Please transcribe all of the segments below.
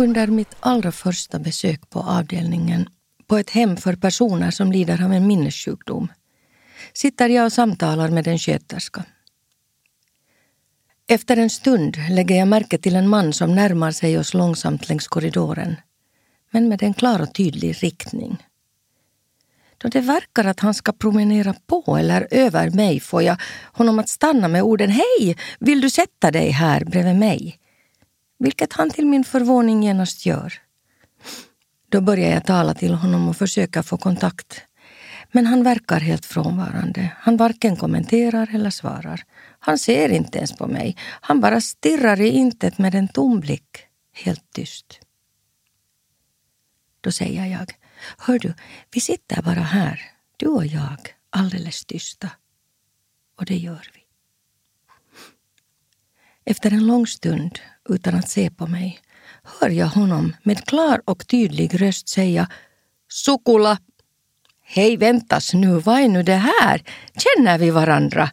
Under mitt allra första besök på avdelningen på ett hem för personer som lider av en minnessjukdom sitter jag och samtalar med en sköterska. Efter en stund lägger jag märke till en man som närmar sig oss långsamt längs korridoren, men med en klar och tydlig riktning. Då det verkar att han ska promenera på eller över mig får jag honom att stanna med orden Hej, vill du sätta dig här bredvid mig? Vilket han till min förvåning genast gör. Då börjar jag tala till honom och försöka få kontakt. Men han verkar helt frånvarande. Han varken kommenterar eller svarar. Han ser inte ens på mig. Han bara stirrar i intet med en tom blick. Helt tyst. Då säger jag. Hör du, vi sitter bara här, du och jag, alldeles tysta. Och det gör vi. Efter en lång stund, utan att se på mig, hör jag honom med klar och tydlig röst säga Sukula! Hej, väntas nu, vad är nu det här? Känner vi varandra?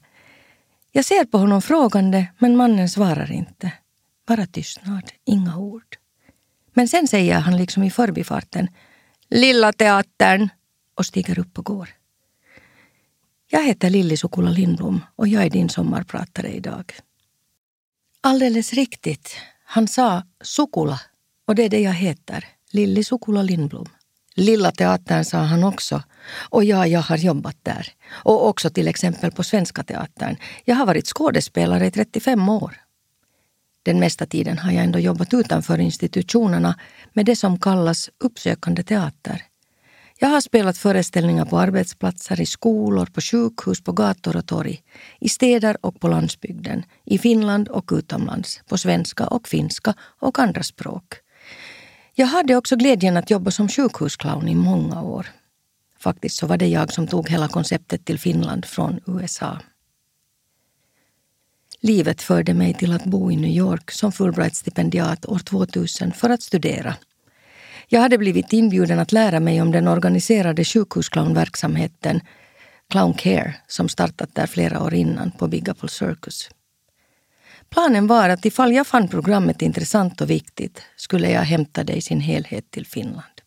Jag ser på honom frågande, men mannen svarar inte. Bara tystnad, inga ord. Men sen säger han liksom i förbifarten Lilla teatern och stiger upp och går. Jag heter Lilli Sukula Lindblom och jag är din sommarpratare idag. Alldeles riktigt. Han sa Sukula och det är det jag heter. Lilli Sukula Lindblom. Lilla teatern sa han också. Och ja, jag har jobbat där. Och också till exempel på Svenska Teatern. Jag har varit skådespelare i 35 år. Den mesta tiden har jag ändå jobbat utanför institutionerna med det som kallas uppsökande teater. Jag har spelat föreställningar på arbetsplatser, i skolor, på sjukhus, på gator och torg, i städer och på landsbygden, i Finland och utomlands, på svenska och finska och andra språk. Jag hade också glädjen att jobba som sjukhusclown i många år. Faktiskt så var det jag som tog hela konceptet till Finland från USA. Livet förde mig till att bo i New York som Fulbright-stipendiat år 2000 för att studera. Jag hade blivit inbjuden att lära mig om den organiserade sjukhusclownverksamheten Clown Care som startat där flera år innan på Big Apple Circus. Planen var att ifall jag fann programmet intressant och viktigt skulle jag hämta det i sin helhet till Finland.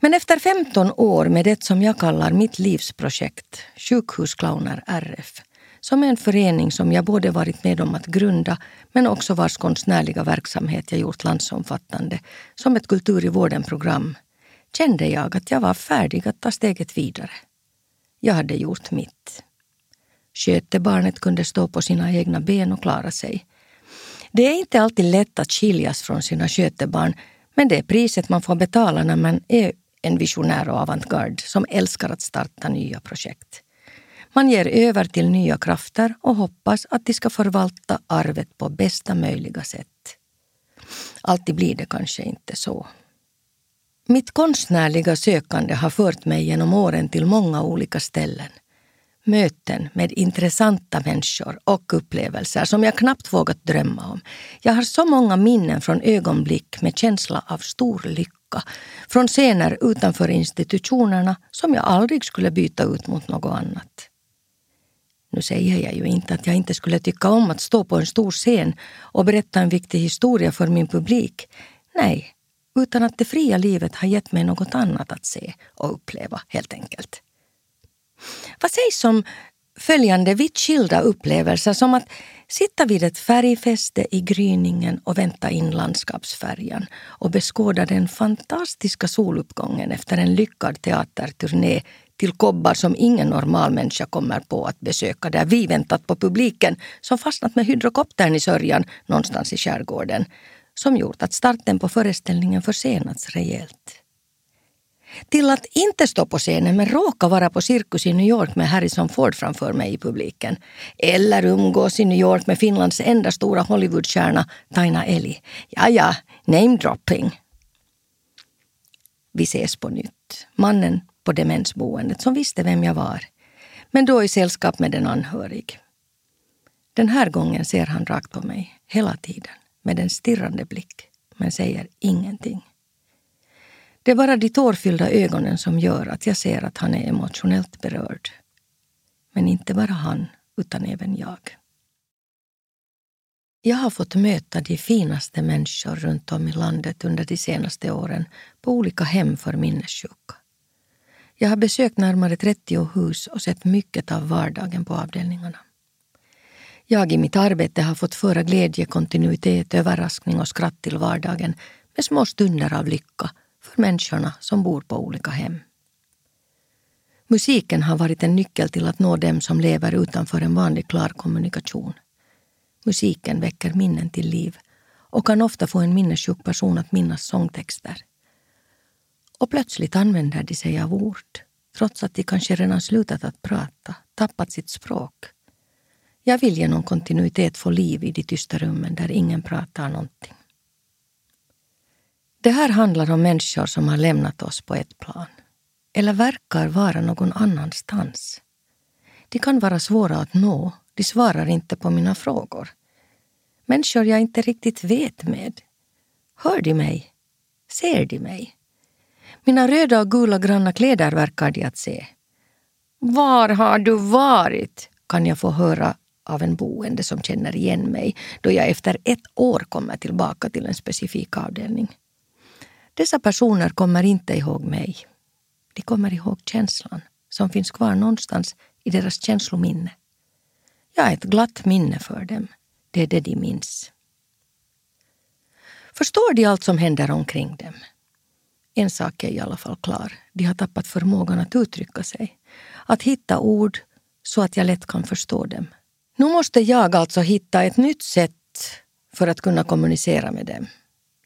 Men efter 15 år med det som jag kallar mitt livsprojekt, Sjukhusclowner RF, som är en förening som jag både varit med om att grunda men också vars konstnärliga verksamhet jag gjort landsomfattande som ett Kultur i vården-program kände jag att jag var färdig att ta steget vidare. Jag hade gjort mitt. Skötebarnet kunde stå på sina egna ben och klara sig. Det är inte alltid lätt att skiljas från sina skötebarn men det är priset man får betala när man är en visionär och avantgarde som älskar att starta nya projekt. Man ger över till nya krafter och hoppas att de ska förvalta arvet på bästa möjliga sätt. Alltid blir det kanske inte så. Mitt konstnärliga sökande har fört mig genom åren till många olika ställen. Möten med intressanta människor och upplevelser som jag knappt vågat drömma om. Jag har så många minnen från ögonblick med känsla av stor lycka. Från scener utanför institutionerna som jag aldrig skulle byta ut mot något annat. Nu säger jag ju inte att jag inte skulle tycka om att stå på en stor scen och berätta en viktig historia för min publik. Nej, utan att det fria livet har gett mig något annat att se och uppleva helt enkelt. Vad sägs om följande vitt skilda upplevelser som att sitta vid ett färgfäste i gryningen och vänta in landskapsfärjan och beskåda den fantastiska soluppgången efter en lyckad teaterturné till kobbar som ingen normal människa kommer på att besöka där vi väntat på publiken som fastnat med hydrokoptern i sörjan någonstans i skärgården som gjort att starten på föreställningen försenats rejält. Till att inte stå på scenen men råka vara på cirkus i New York med Harrison Ford framför mig i publiken. Eller umgås i New York med Finlands enda stora Hollywoodstjärna Taina Eli. Ja, ja, namedropping. Vi ses på nytt. Mannen på demensboendet som visste vem jag var, men då i sällskap med en anhörig. Den här gången ser han rakt på mig, hela tiden, med en stirrande blick, men säger ingenting. Det är bara de tårfyllda ögonen som gör att jag ser att han är emotionellt berörd. Men inte bara han, utan även jag. Jag har fått möta de finaste människor runt om i landet under de senaste åren på olika hem för minnessjuka. Jag har besökt närmare 30 hus och sett mycket av vardagen på avdelningarna. Jag i mitt arbete har fått föra glädje, kontinuitet, överraskning och skratt till vardagen med små stunder av lycka för människorna som bor på olika hem. Musiken har varit en nyckel till att nå dem som lever utanför en vanlig klar kommunikation. Musiken väcker minnen till liv och kan ofta få en minnessjuk person att minnas sångtexter. Och plötsligt använder de sig av ord, trots att de kanske redan slutat att prata, tappat sitt språk. Jag vill genom kontinuitet få liv i de tysta rummen där ingen pratar någonting. Det här handlar om människor som har lämnat oss på ett plan eller verkar vara någon annanstans. De kan vara svåra att nå, de svarar inte på mina frågor. Människor jag inte riktigt vet med. Hör de mig? Ser de mig? Mina röda och gula granna kläder verkar de att se. Var har du varit? kan jag få höra av en boende som känner igen mig då jag efter ett år kommer tillbaka till en specifik avdelning. Dessa personer kommer inte ihåg mig. De kommer ihåg känslan som finns kvar någonstans i deras känslominne. Jag är ett glatt minne för dem. Det är det de minns. Förstår de allt som händer omkring dem? En sak är i alla fall klar. De har tappat förmågan att uttrycka sig. Att hitta ord så att jag lätt kan förstå dem. Nu måste jag alltså hitta ett nytt sätt för att kunna kommunicera med dem.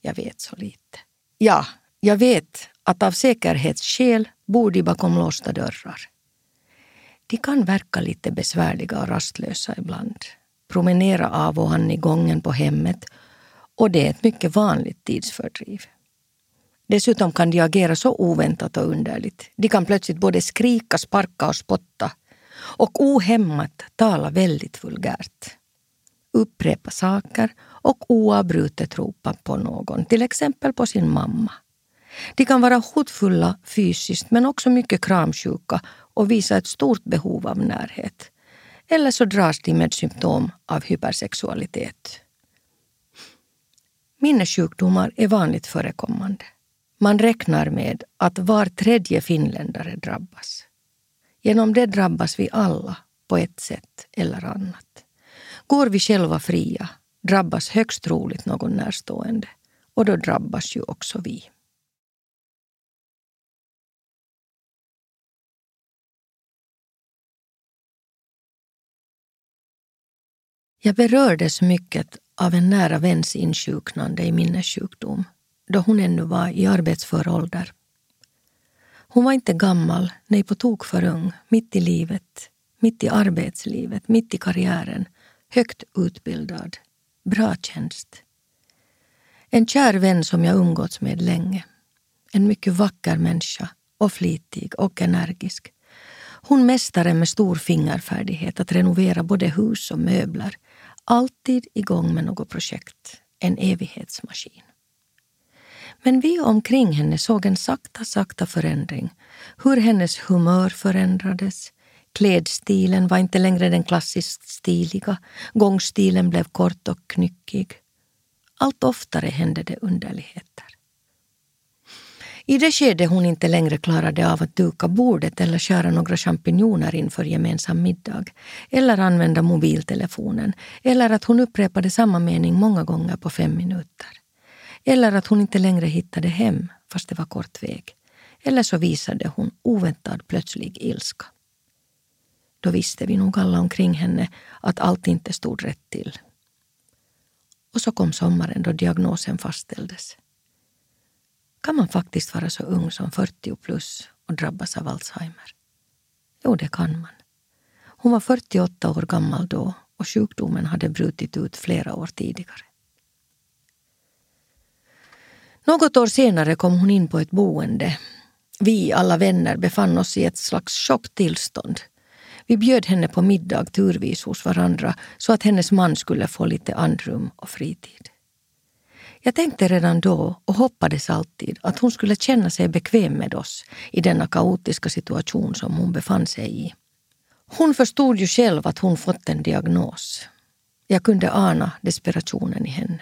Jag vet så lite. Ja, jag vet att av säkerhetsskäl bor de bakom låsta dörrar. De kan verka lite besvärliga och rastlösa ibland. Promenera av och an i gången på hemmet och det är ett mycket vanligt tidsfördriv. Dessutom kan de agera så oväntat och underligt. De kan plötsligt både skrika, sparka och spotta och ohämmat tala väldigt vulgärt. Upprepa saker och oavbrutet ropa på någon, till exempel på sin mamma. De kan vara hotfulla fysiskt men också mycket kramsjuka och visa ett stort behov av närhet. Eller så dras de med symptom av hypersexualitet. Minnessjukdomar är vanligt förekommande. Man räknar med att var tredje finländare drabbas. Genom det drabbas vi alla på ett sätt eller annat. Går vi själva fria drabbas högst troligt någon närstående och då drabbas ju också vi. Jag berördes mycket av en nära väns insjuknande i minnessjukdom då hon ännu var i arbetsför ålder. Hon var inte gammal, nej på tok för ung, mitt i livet, mitt i arbetslivet, mitt i karriären, högt utbildad, bra tjänst. En kär vän som jag umgåtts med länge. En mycket vacker människa och flitig och energisk. Hon mästare med stor fingerfärdighet att renovera både hus och möbler. Alltid igång med något projekt. En evighetsmaskin. Men vi omkring henne såg en sakta, sakta förändring. Hur hennes humör förändrades. Klädstilen var inte längre den klassiskt stiliga. Gångstilen blev kort och knyckig. Allt oftare hände det underligheter. I det skede hon inte längre klarade av att duka bordet eller skära några champinjoner inför gemensam middag, eller använda mobiltelefonen, eller att hon upprepade samma mening många gånger på fem minuter. Eller att hon inte längre hittade hem fast det var kort väg. Eller så visade hon oväntad plötslig ilska. Då visste vi nog alla omkring henne att allt inte stod rätt till. Och så kom sommaren då diagnosen fastställdes. Kan man faktiskt vara så ung som 40 plus och drabbas av Alzheimer? Jo, det kan man. Hon var 48 år gammal då och sjukdomen hade brutit ut flera år tidigare. Något år senare kom hon in på ett boende. Vi, alla vänner, befann oss i ett slags chocktillstånd. Vi bjöd henne på middag turvis hos varandra så att hennes man skulle få lite andrum och fritid. Jag tänkte redan då och hoppades alltid att hon skulle känna sig bekväm med oss i denna kaotiska situation som hon befann sig i. Hon förstod ju själv att hon fått en diagnos. Jag kunde ana desperationen i henne.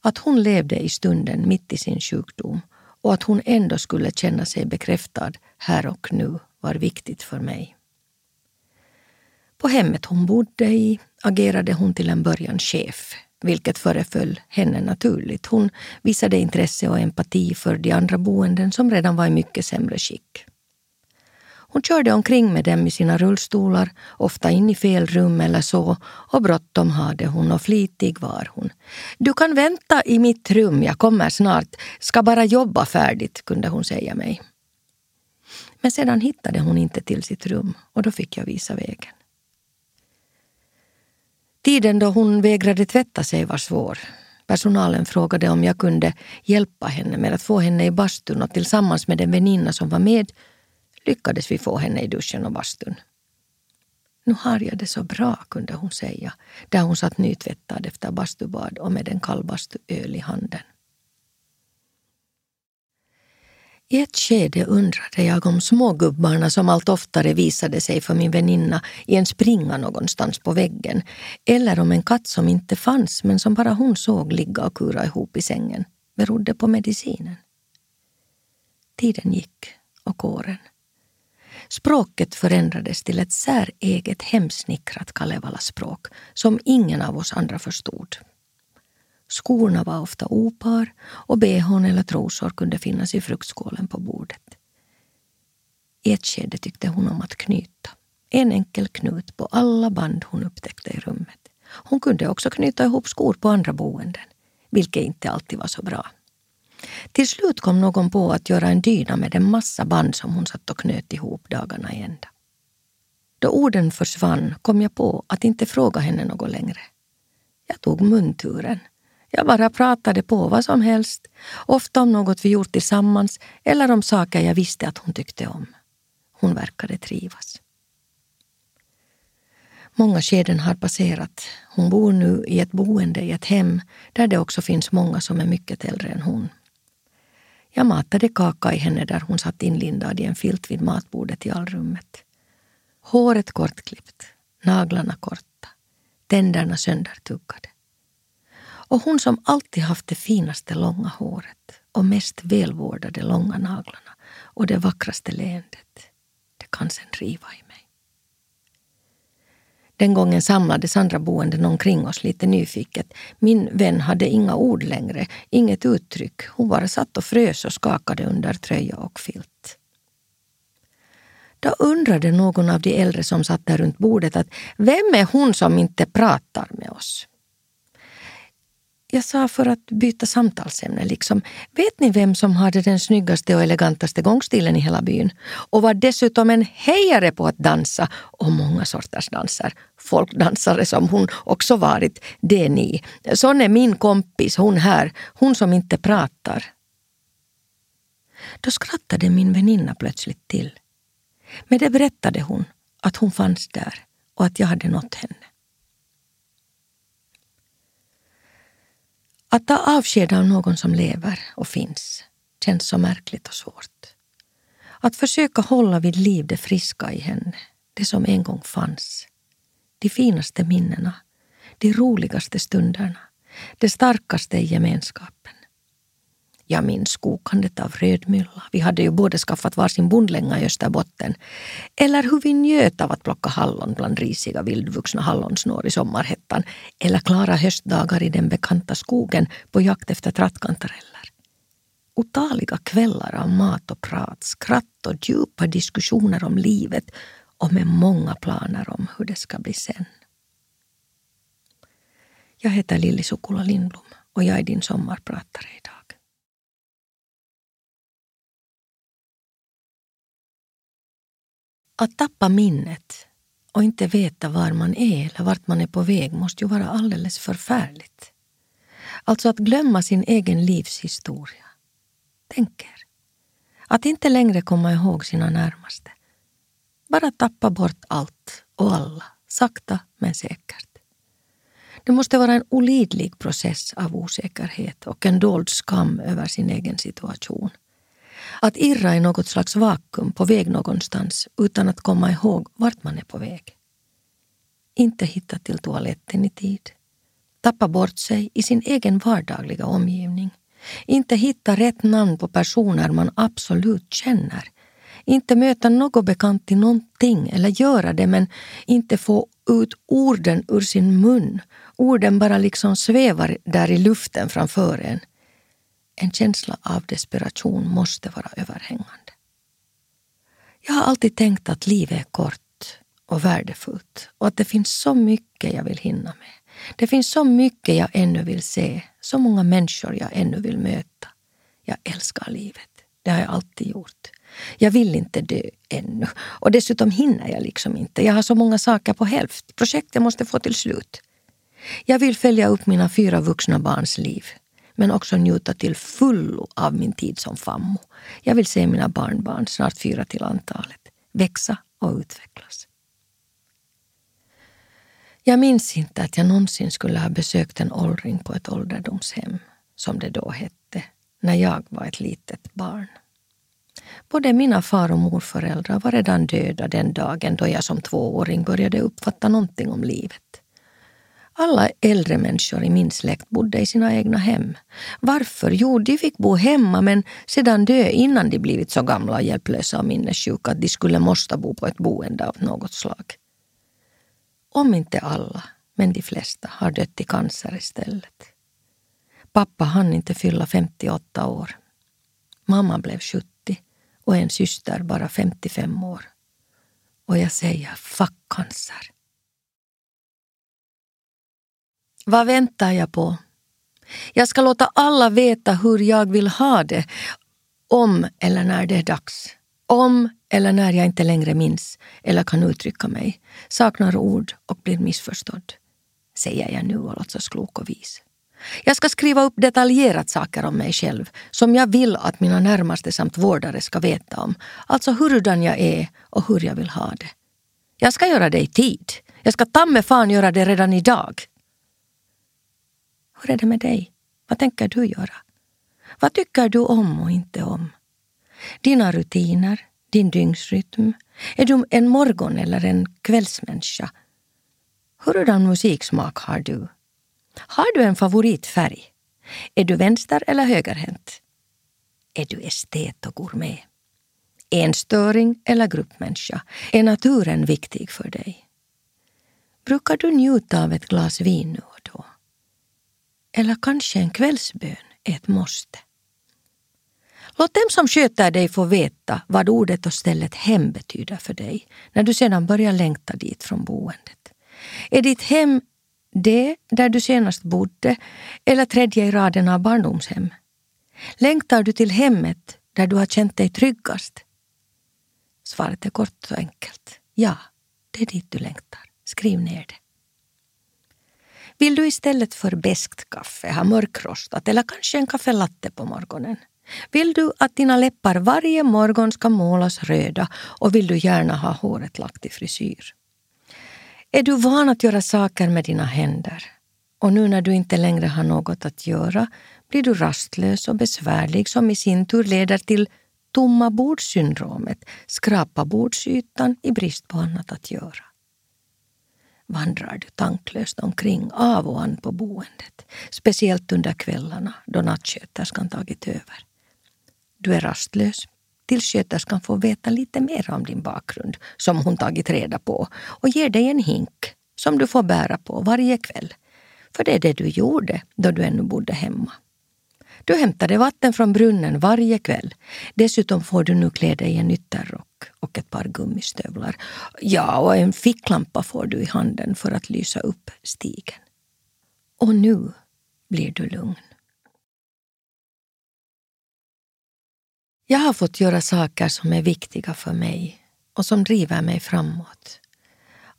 Att hon levde i stunden mitt i sin sjukdom och att hon ändå skulle känna sig bekräftad här och nu var viktigt för mig. På hemmet hon bodde i agerade hon till en början chef, vilket föreföll henne naturligt. Hon visade intresse och empati för de andra boenden som redan var i mycket sämre skick. Hon körde omkring med dem i sina rullstolar, ofta in i fel rum eller så, och bråttom hade hon och flitig var hon. Du kan vänta i mitt rum, jag kommer snart, ska bara jobba färdigt, kunde hon säga mig. Men sedan hittade hon inte till sitt rum och då fick jag visa vägen. Tiden då hon vägrade tvätta sig var svår. Personalen frågade om jag kunde hjälpa henne med att få henne i bastun och tillsammans med en väninna som var med lyckades vi få henne i duschen och bastun. Nu har jag det så bra, kunde hon säga, där hon satt nytvättad efter bastubad och med en kall bastuöl i handen. I ett skede undrade jag om smågubbarna som allt oftare visade sig för min väninna i en springa någonstans på väggen eller om en katt som inte fanns men som bara hon såg ligga och kura ihop i sängen berodde på medicinen. Tiden gick och åren. Språket förändrades till ett säreget hemsnickrat Kalevala-språk som ingen av oss andra förstod. Skorna var ofta opar och behån eller trosor kunde finnas i fruktskålen på bordet. I ett skede tyckte hon om att knyta. En enkel knut på alla band hon upptäckte i rummet. Hon kunde också knyta ihop skor på andra boenden, vilket inte alltid var så bra. Till slut kom någon på att göra en dyna med en massa band som hon satt och knöt ihop dagarna i ända. Då orden försvann kom jag på att inte fråga henne något längre. Jag tog munturen. Jag bara pratade på vad som helst, ofta om något vi gjort tillsammans eller om saker jag visste att hon tyckte om. Hon verkade trivas. Många skeden har passerat. Hon bor nu i ett boende i ett hem där det också finns många som är mycket äldre än hon. Jag matade kaka i henne där hon satt inlindad i en filt vid matbordet i allrummet. Håret kortklippt, naglarna korta, tänderna söndertuggade. Och hon som alltid haft det finaste långa håret och mest välvårdade långa naglarna och det vackraste leendet, det kan sen riva i mig. Den gången samlades andra boenden omkring oss lite nyfiket. Min vän hade inga ord längre, inget uttryck. Hon bara satt och frös och skakade under tröja och filt. Då undrade någon av de äldre som satt där runt bordet att vem är hon som inte pratar med oss? Jag sa för att byta samtalsämne liksom. Vet ni vem som hade den snyggaste och elegantaste gångstilen i hela byn? Och var dessutom en hejare på att dansa och många sorters danser. Folkdansare som hon också varit, det är ni. Sån är min kompis, hon här, hon som inte pratar. Då skrattade min väninna plötsligt till. Men det berättade hon, att hon fanns där och att jag hade nått henne. Att ta avsked av någon som lever och finns känns så märkligt och svårt. Att försöka hålla vid liv det friska i henne, det som en gång fanns. De finaste minnena, de roligaste stunderna, det starkaste i gemenskapen. Jag minns kokandet av rödmylla. Vi hade ju båda skaffat varsin bondlänga i Österbotten. Eller hur vi njöt av att plocka hallon bland risiga vildvuxna hallonsnår i sommarhettan. Eller klara höstdagar i den bekanta skogen på jakt efter trattkantareller. Otaliga kvällar av mat och prat, skratt och djupa diskussioner om livet och med många planer om hur det ska bli sen. Jag heter Lilli Sukula Lindblom och jag är din sommarpratare idag. Att tappa minnet och inte veta var man är eller vart man är på väg måste ju vara alldeles förfärligt. Alltså att glömma sin egen livshistoria. Tänk er. Att inte längre komma ihåg sina närmaste. Bara tappa bort allt och alla, sakta men säkert. Det måste vara en olidlig process av osäkerhet och en dold skam över sin egen situation. Att irra i något slags vakuum på väg någonstans utan att komma ihåg vart man är på väg. inte hitta till toaletten i tid, tappa bort sig i sin egen vardagliga omgivning, inte hitta rätt namn på personer man absolut känner, inte möta något bekant i någonting eller göra det men inte få ut orden ur sin mun. Orden bara liksom svävar där i luften framför en. En känsla av desperation måste vara överhängande. Jag har alltid tänkt att livet är kort och värdefullt och att det finns så mycket jag vill hinna med. Det finns så mycket jag ännu vill se, så många människor jag ännu vill möta. Jag älskar livet. Det har jag alltid gjort. Jag vill inte dö ännu. Och dessutom hinner jag liksom inte. Jag har så många saker på hälft. Projektet måste få till slut. Jag vill följa upp mina fyra vuxna barns liv men också njuta till fullo av min tid som fammo. Jag vill se mina barnbarn, snart fyra till antalet, växa och utvecklas. Jag minns inte att jag någonsin skulle ha besökt en åldring på ett ålderdomshem, som det då hette, när jag var ett litet barn. Både mina far och morföräldrar var redan döda den dagen då jag som tvååring började uppfatta någonting om livet. Alla äldre människor i min släkt bodde i sina egna hem. Varför? Jo, de fick bo hemma men sedan dö innan de blivit så gamla och hjälplösa och minnessjuka att de skulle måste bo på ett boende av något slag. Om inte alla, men de flesta, har dött i cancer istället. Pappa hann inte fylla 58 år. Mamma blev 70 och en syster bara 55 år. Och jag säger fuck cancer. Vad väntar jag på? Jag ska låta alla veta hur jag vill ha det om eller när det är dags. Om eller när jag inte längre minns eller kan uttrycka mig, saknar ord och blir missförstådd. Säger jag nu och låtsas klok och vis. Jag ska skriva upp detaljerat saker om mig själv som jag vill att mina närmaste samt vårdare ska veta om. Alltså hurudan jag är och hur jag vill ha det. Jag ska göra det i tid. Jag ska ta mig fan göra det redan idag. Hur är det med dig? Vad tänker du göra? Vad tycker du om och inte om? Dina rutiner, din dygnsrytm. Är du en morgon eller en kvällsmänniska? Hurdan musiksmak har du? Har du en favoritfärg? Är du vänster eller högerhänt? Är du estet och gourmet? Enstöring eller gruppmänniska? Är naturen viktig för dig? Brukar du njuta av ett glas vin nu? Eller kanske en kvällsbön är ett måste? Låt dem som sköter dig få veta vad ordet och stället hem betyder för dig när du sedan börjar längta dit från boendet. Är ditt hem det där du senast bodde eller tredje i raden av barndomshem? Längtar du till hemmet där du har känt dig tryggast? Svaret är kort och enkelt. Ja, det är dit du längtar. Skriv ner det. Vill du istället för beskt kaffe ha mörkrostat eller kanske en kaffelatte på morgonen? Vill du att dina läppar varje morgon ska målas röda och vill du gärna ha håret lagt i frisyr? Är du van att göra saker med dina händer? Och nu när du inte längre har något att göra blir du rastlös och besvärlig som i sin tur leder till tomma bordssyndromet, skrapa bordsytan i brist på annat att göra. Vandrar du tanklöst omkring av och an på boendet, speciellt under kvällarna då nattsköterskan tagit över. Du är rastlös tills sköterskan får veta lite mer om din bakgrund som hon tagit reda på och ger dig en hink som du får bära på varje kväll. För det är det du gjorde då du ännu bodde hemma. Du hämtade vatten från brunnen varje kväll. Dessutom får du nu klä dig i en ytterrock och ett par gummistövlar. Ja, och en ficklampa får du i handen för att lysa upp stigen. Och nu blir du lugn. Jag har fått göra saker som är viktiga för mig och som driver mig framåt.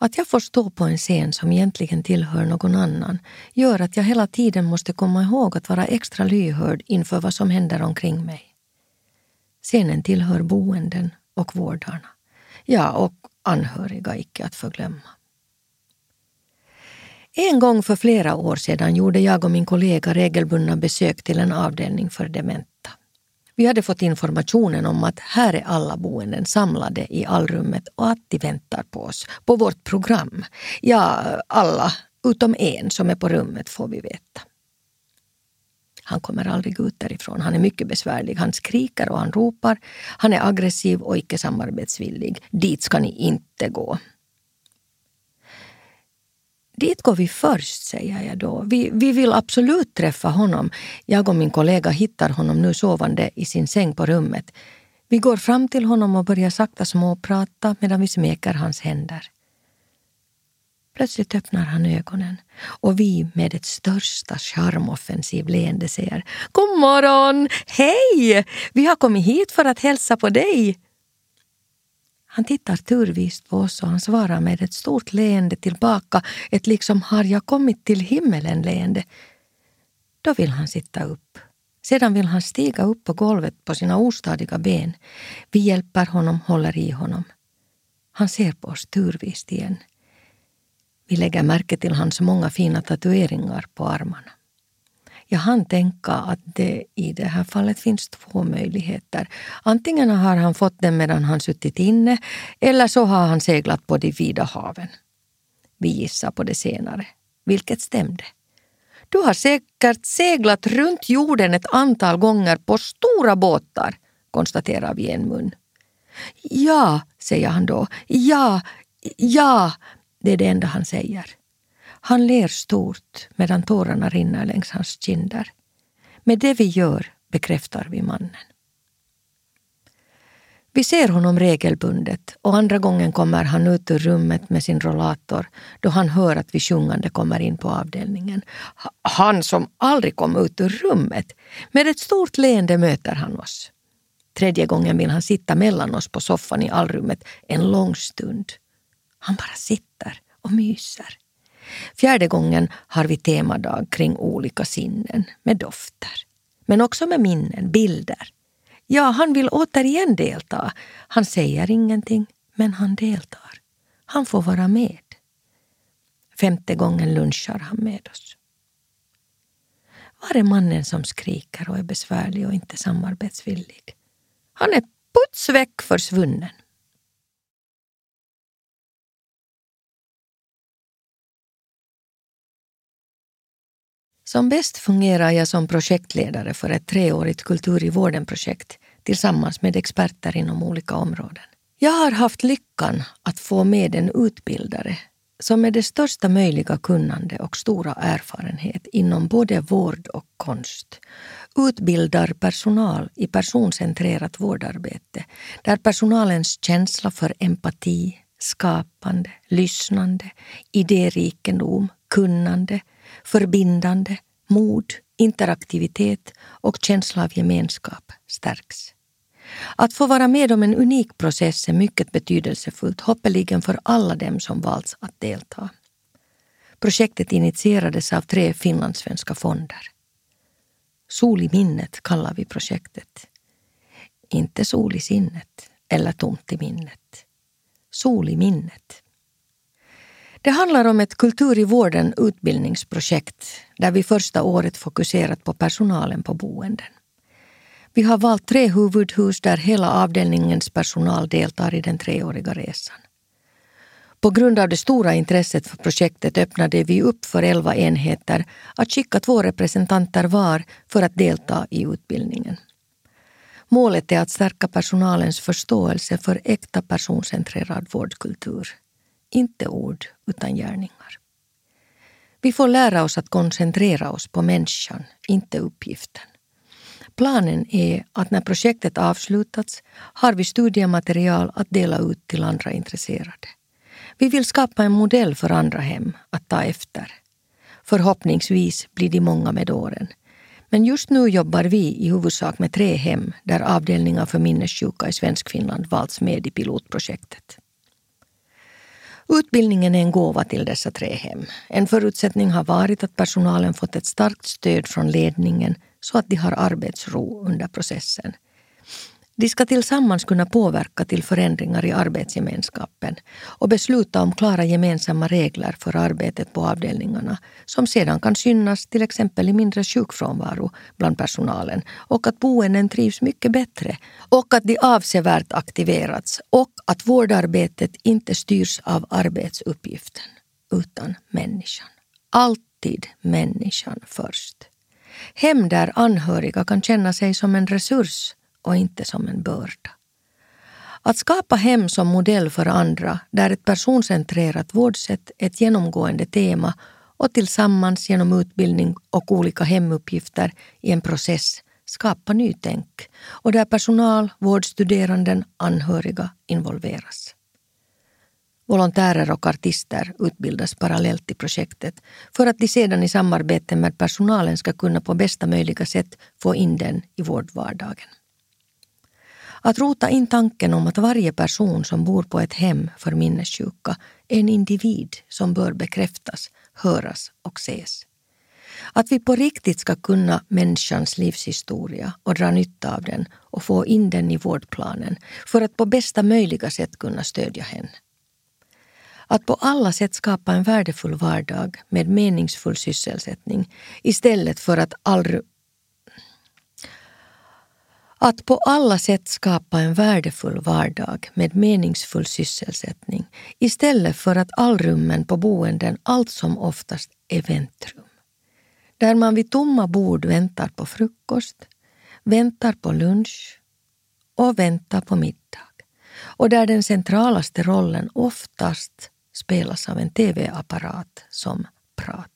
Att jag får stå på en scen som egentligen tillhör någon annan gör att jag hela tiden måste komma ihåg att vara extra lyhörd inför vad som händer omkring mig. Scenen tillhör boenden och vårdarna. Ja, och anhöriga icke att förglömma. En gång för flera år sedan gjorde jag och min kollega regelbundna besök till en avdelning för dementa. Vi hade fått informationen om att här är alla boenden samlade i allrummet och att de väntar på oss, på vårt program. Ja, alla utom en som är på rummet får vi veta. Han kommer aldrig ut därifrån. Han är mycket besvärlig. Han skriker och han ropar. Han är aggressiv och icke samarbetsvillig. Dit ska ni inte gå. Dit går vi först, säger jag då. Vi, vi vill absolut träffa honom. Jag och min kollega hittar honom nu sovande i sin säng på rummet. Vi går fram till honom och börjar sakta småprata medan vi smeker hans händer. Plötsligt öppnar han ögonen och vi med ett största charmoffensiv leende säger God morgon! Hej! Vi har kommit hit för att hälsa på dig. Han tittar turvist på oss och han svarar med ett stort leende tillbaka, ett liksom har jag kommit till himmelen-leende. Då vill han sitta upp. Sedan vill han stiga upp på golvet på sina ostadiga ben. Vi hjälper honom, håller i honom. Han ser på oss turvist igen. Vi lägger märke till hans många fina tatueringar på armarna. Jag hann tänka att det i det här fallet finns två möjligheter. Antingen har han fått den medan han suttit inne eller så har han seglat på de vida haven. Vi gissar på det senare, vilket stämde. Du har säkert seglat runt jorden ett antal gånger på stora båtar, konstaterar vi en mun. Ja, säger han då. Ja, ja, det är det enda han säger. Han ler stort medan tårarna rinner längs hans kinder. Med det vi gör bekräftar vi mannen. Vi ser honom regelbundet och andra gången kommer han ut ur rummet med sin rollator då han hör att vi sjungande kommer in på avdelningen. Han som aldrig kom ut ur rummet. Med ett stort leende möter han oss. Tredje gången vill han sitta mellan oss på soffan i allrummet en lång stund. Han bara sitter och myser. Fjärde gången har vi temadag kring olika sinnen med dofter. Men också med minnen, bilder. Ja, han vill återigen delta. Han säger ingenting, men han deltar. Han får vara med. Femte gången lunchar han med oss. Var är mannen som skriker och är besvärlig och inte samarbetsvillig? Han är putsväck försvunnen. Som bäst fungerar jag som projektledare för ett treårigt Kultur i vården-projekt tillsammans med experter inom olika områden. Jag har haft lyckan att få med en utbildare som med det största möjliga kunnande och stora erfarenhet inom både vård och konst utbildar personal i personcentrerat vårdarbete där personalens känsla för empati, skapande, lyssnande, idérikedom, kunnande förbindande, mod, interaktivitet och känsla av gemenskap stärks. Att få vara med om en unik process är mycket betydelsefullt, hoppeligen för alla dem som valts att delta. Projektet initierades av tre finlandssvenska fonder. Sol i minnet kallar vi projektet. Inte sol i sinnet eller tomt i minnet. Sol i minnet. Det handlar om ett Kultur i vården utbildningsprojekt där vi första året fokuserat på personalen på boenden. Vi har valt tre huvudhus där hela avdelningens personal deltar i den treåriga resan. På grund av det stora intresset för projektet öppnade vi upp för elva enheter att skicka två representanter var för att delta i utbildningen. Målet är att stärka personalens förståelse för äkta personcentrerad vårdkultur inte ord utan gärningar. Vi får lära oss att koncentrera oss på människan, inte uppgiften. Planen är att när projektet avslutats har vi studiematerial att dela ut till andra intresserade. Vi vill skapa en modell för andra hem att ta efter. Förhoppningsvis blir de många med åren. Men just nu jobbar vi i huvudsak med tre hem där avdelningar för minnessjuka i Svenskfinland valts med i pilotprojektet. Utbildningen är en gåva till dessa tre hem. En förutsättning har varit att personalen fått ett starkt stöd från ledningen så att de har arbetsro under processen. De ska tillsammans kunna påverka till förändringar i arbetsgemenskapen och besluta om klara gemensamma regler för arbetet på avdelningarna som sedan kan synas till exempel i mindre sjukfrånvaro bland personalen och att boenden trivs mycket bättre och att de avsevärt aktiverats och att vårdarbetet inte styrs av arbetsuppgiften utan människan. Alltid människan först. Hem där anhöriga kan känna sig som en resurs och inte som en börda. Att skapa hem som modell för andra där ett personcentrerat vårdsätt är ett genomgående tema och tillsammans genom utbildning och olika hemuppgifter i en process skapa nytänk och där personal, vårdstuderanden, anhöriga involveras. Volontärer och artister utbildas parallellt i projektet för att de sedan i samarbete med personalen ska kunna på bästa möjliga sätt få in den i vårdvardagen. Att rota in tanken om att varje person som bor på ett hem för minnessjuka är en individ som bör bekräftas, höras och ses. Att vi på riktigt ska kunna människans livshistoria och dra nytta av den och få in den i vårdplanen för att på bästa möjliga sätt kunna stödja henne. Att på alla sätt skapa en värdefull vardag med meningsfull sysselsättning istället för att aldrig att på alla sätt skapa en värdefull vardag med meningsfull sysselsättning istället för att allrummen på boenden allt som oftast är väntrum. Där man vid tomma bord väntar på frukost, väntar på lunch och väntar på middag. Och där den centralaste rollen oftast spelas av en tv-apparat som pratar.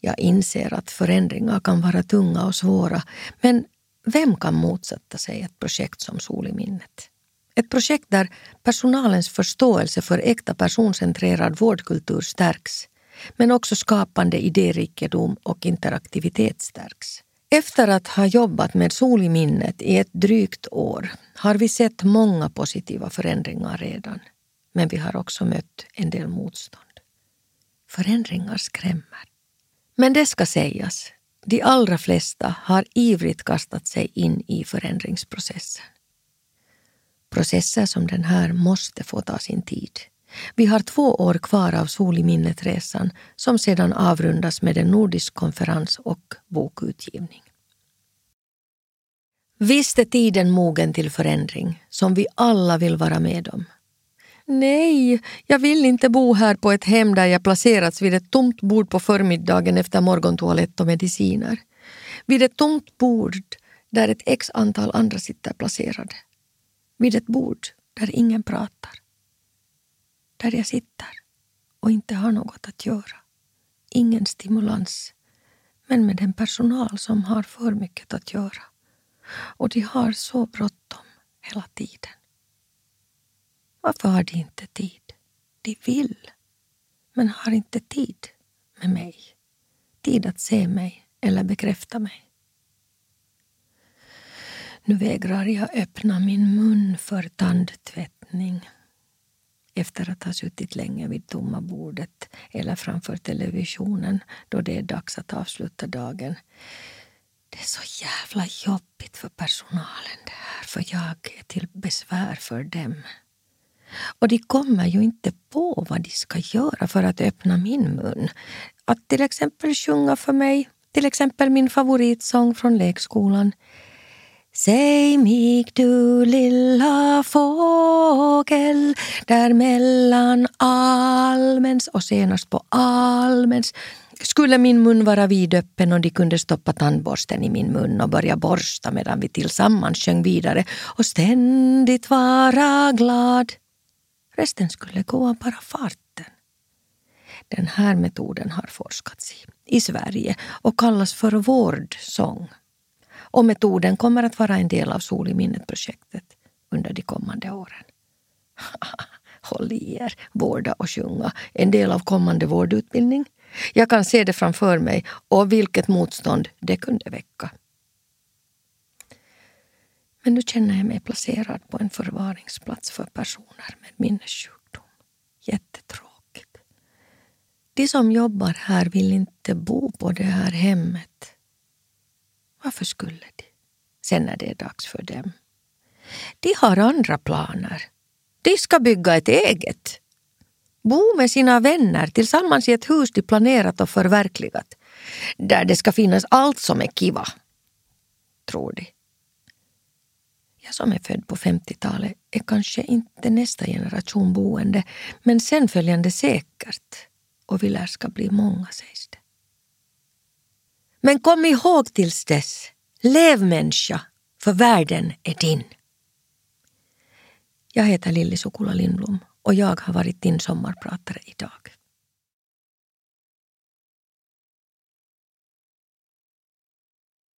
Jag inser att förändringar kan vara tunga och svåra, men vem kan motsätta sig ett projekt som Sol i minnet? Ett projekt där personalens förståelse för äkta personcentrerad vårdkultur stärks, men också skapande idérikedom och interaktivitet stärks. Efter att ha jobbat med Sol i minnet i ett drygt år har vi sett många positiva förändringar redan. Men vi har också mött en del motstånd. Förändringar skrämmer. Men det ska sägas, de allra flesta har ivrigt kastat sig in i förändringsprocessen. Processer som den här måste få ta sin tid. Vi har två år kvar av Sol i minnet-resan som sedan avrundas med en nordisk konferens och bokutgivning. Visst är tiden mogen till förändring som vi alla vill vara med om. Nej, jag vill inte bo här på ett hem där jag placerats vid ett tomt bord på förmiddagen efter morgontoalett och mediciner. Vid ett tomt bord där ett x antal andra sitter placerade. Vid ett bord där ingen pratar. Där jag sitter och inte har något att göra. Ingen stimulans, men med en personal som har för mycket att göra. Och de har så bråttom hela tiden. Varför har de inte tid? De vill, men har inte tid med mig. Tid att se mig eller bekräfta mig. Nu vägrar jag öppna min mun för tandtvättning efter att ha suttit länge vid tomma bordet eller framför televisionen då det är dags att avsluta dagen. Det är så jävla jobbigt för personalen det här, för jag är till besvär för dem. Och de kommer ju inte på vad de ska göra för att öppna min mun. Att till exempel sjunga för mig, till exempel min favoritsång från lekskolan. Säg mig du lilla fågel där mellan almens och senast på almens skulle min mun vara vidöppen och de kunde stoppa tandborsten i min mun och börja borsta medan vi tillsammans sjöng vidare och ständigt vara glad. Resten skulle gå av bara farten. Den här metoden har forskats i, i Sverige och kallas för vårdsång. Och metoden kommer att vara en del av Sol i minnet-projektet under de kommande åren. Håll i er, vårda och sjunga, en del av kommande vårdutbildning. Jag kan se det framför mig och vilket motstånd det kunde väcka. Men nu känner jag mig placerad på en förvaringsplats för personer med minnessjukdom. Jättetråkigt. De som jobbar här vill inte bo på det här hemmet. Varför skulle de? sen när det är dags för dem. De har andra planer. De ska bygga ett eget. Bo med sina vänner tillsammans i ett hus de planerat och förverkligat. Där det ska finnas allt som är kiva. Tror de. Jag som är född på 50-talet är kanske inte nästa generation boende men sen följande säkert. Och vi lär ska bli många sägs det. Men kom ihåg tills dess, lev människa, för världen är din. Jag heter Lilli Sukula Lindblom och jag har varit din sommarpratare idag.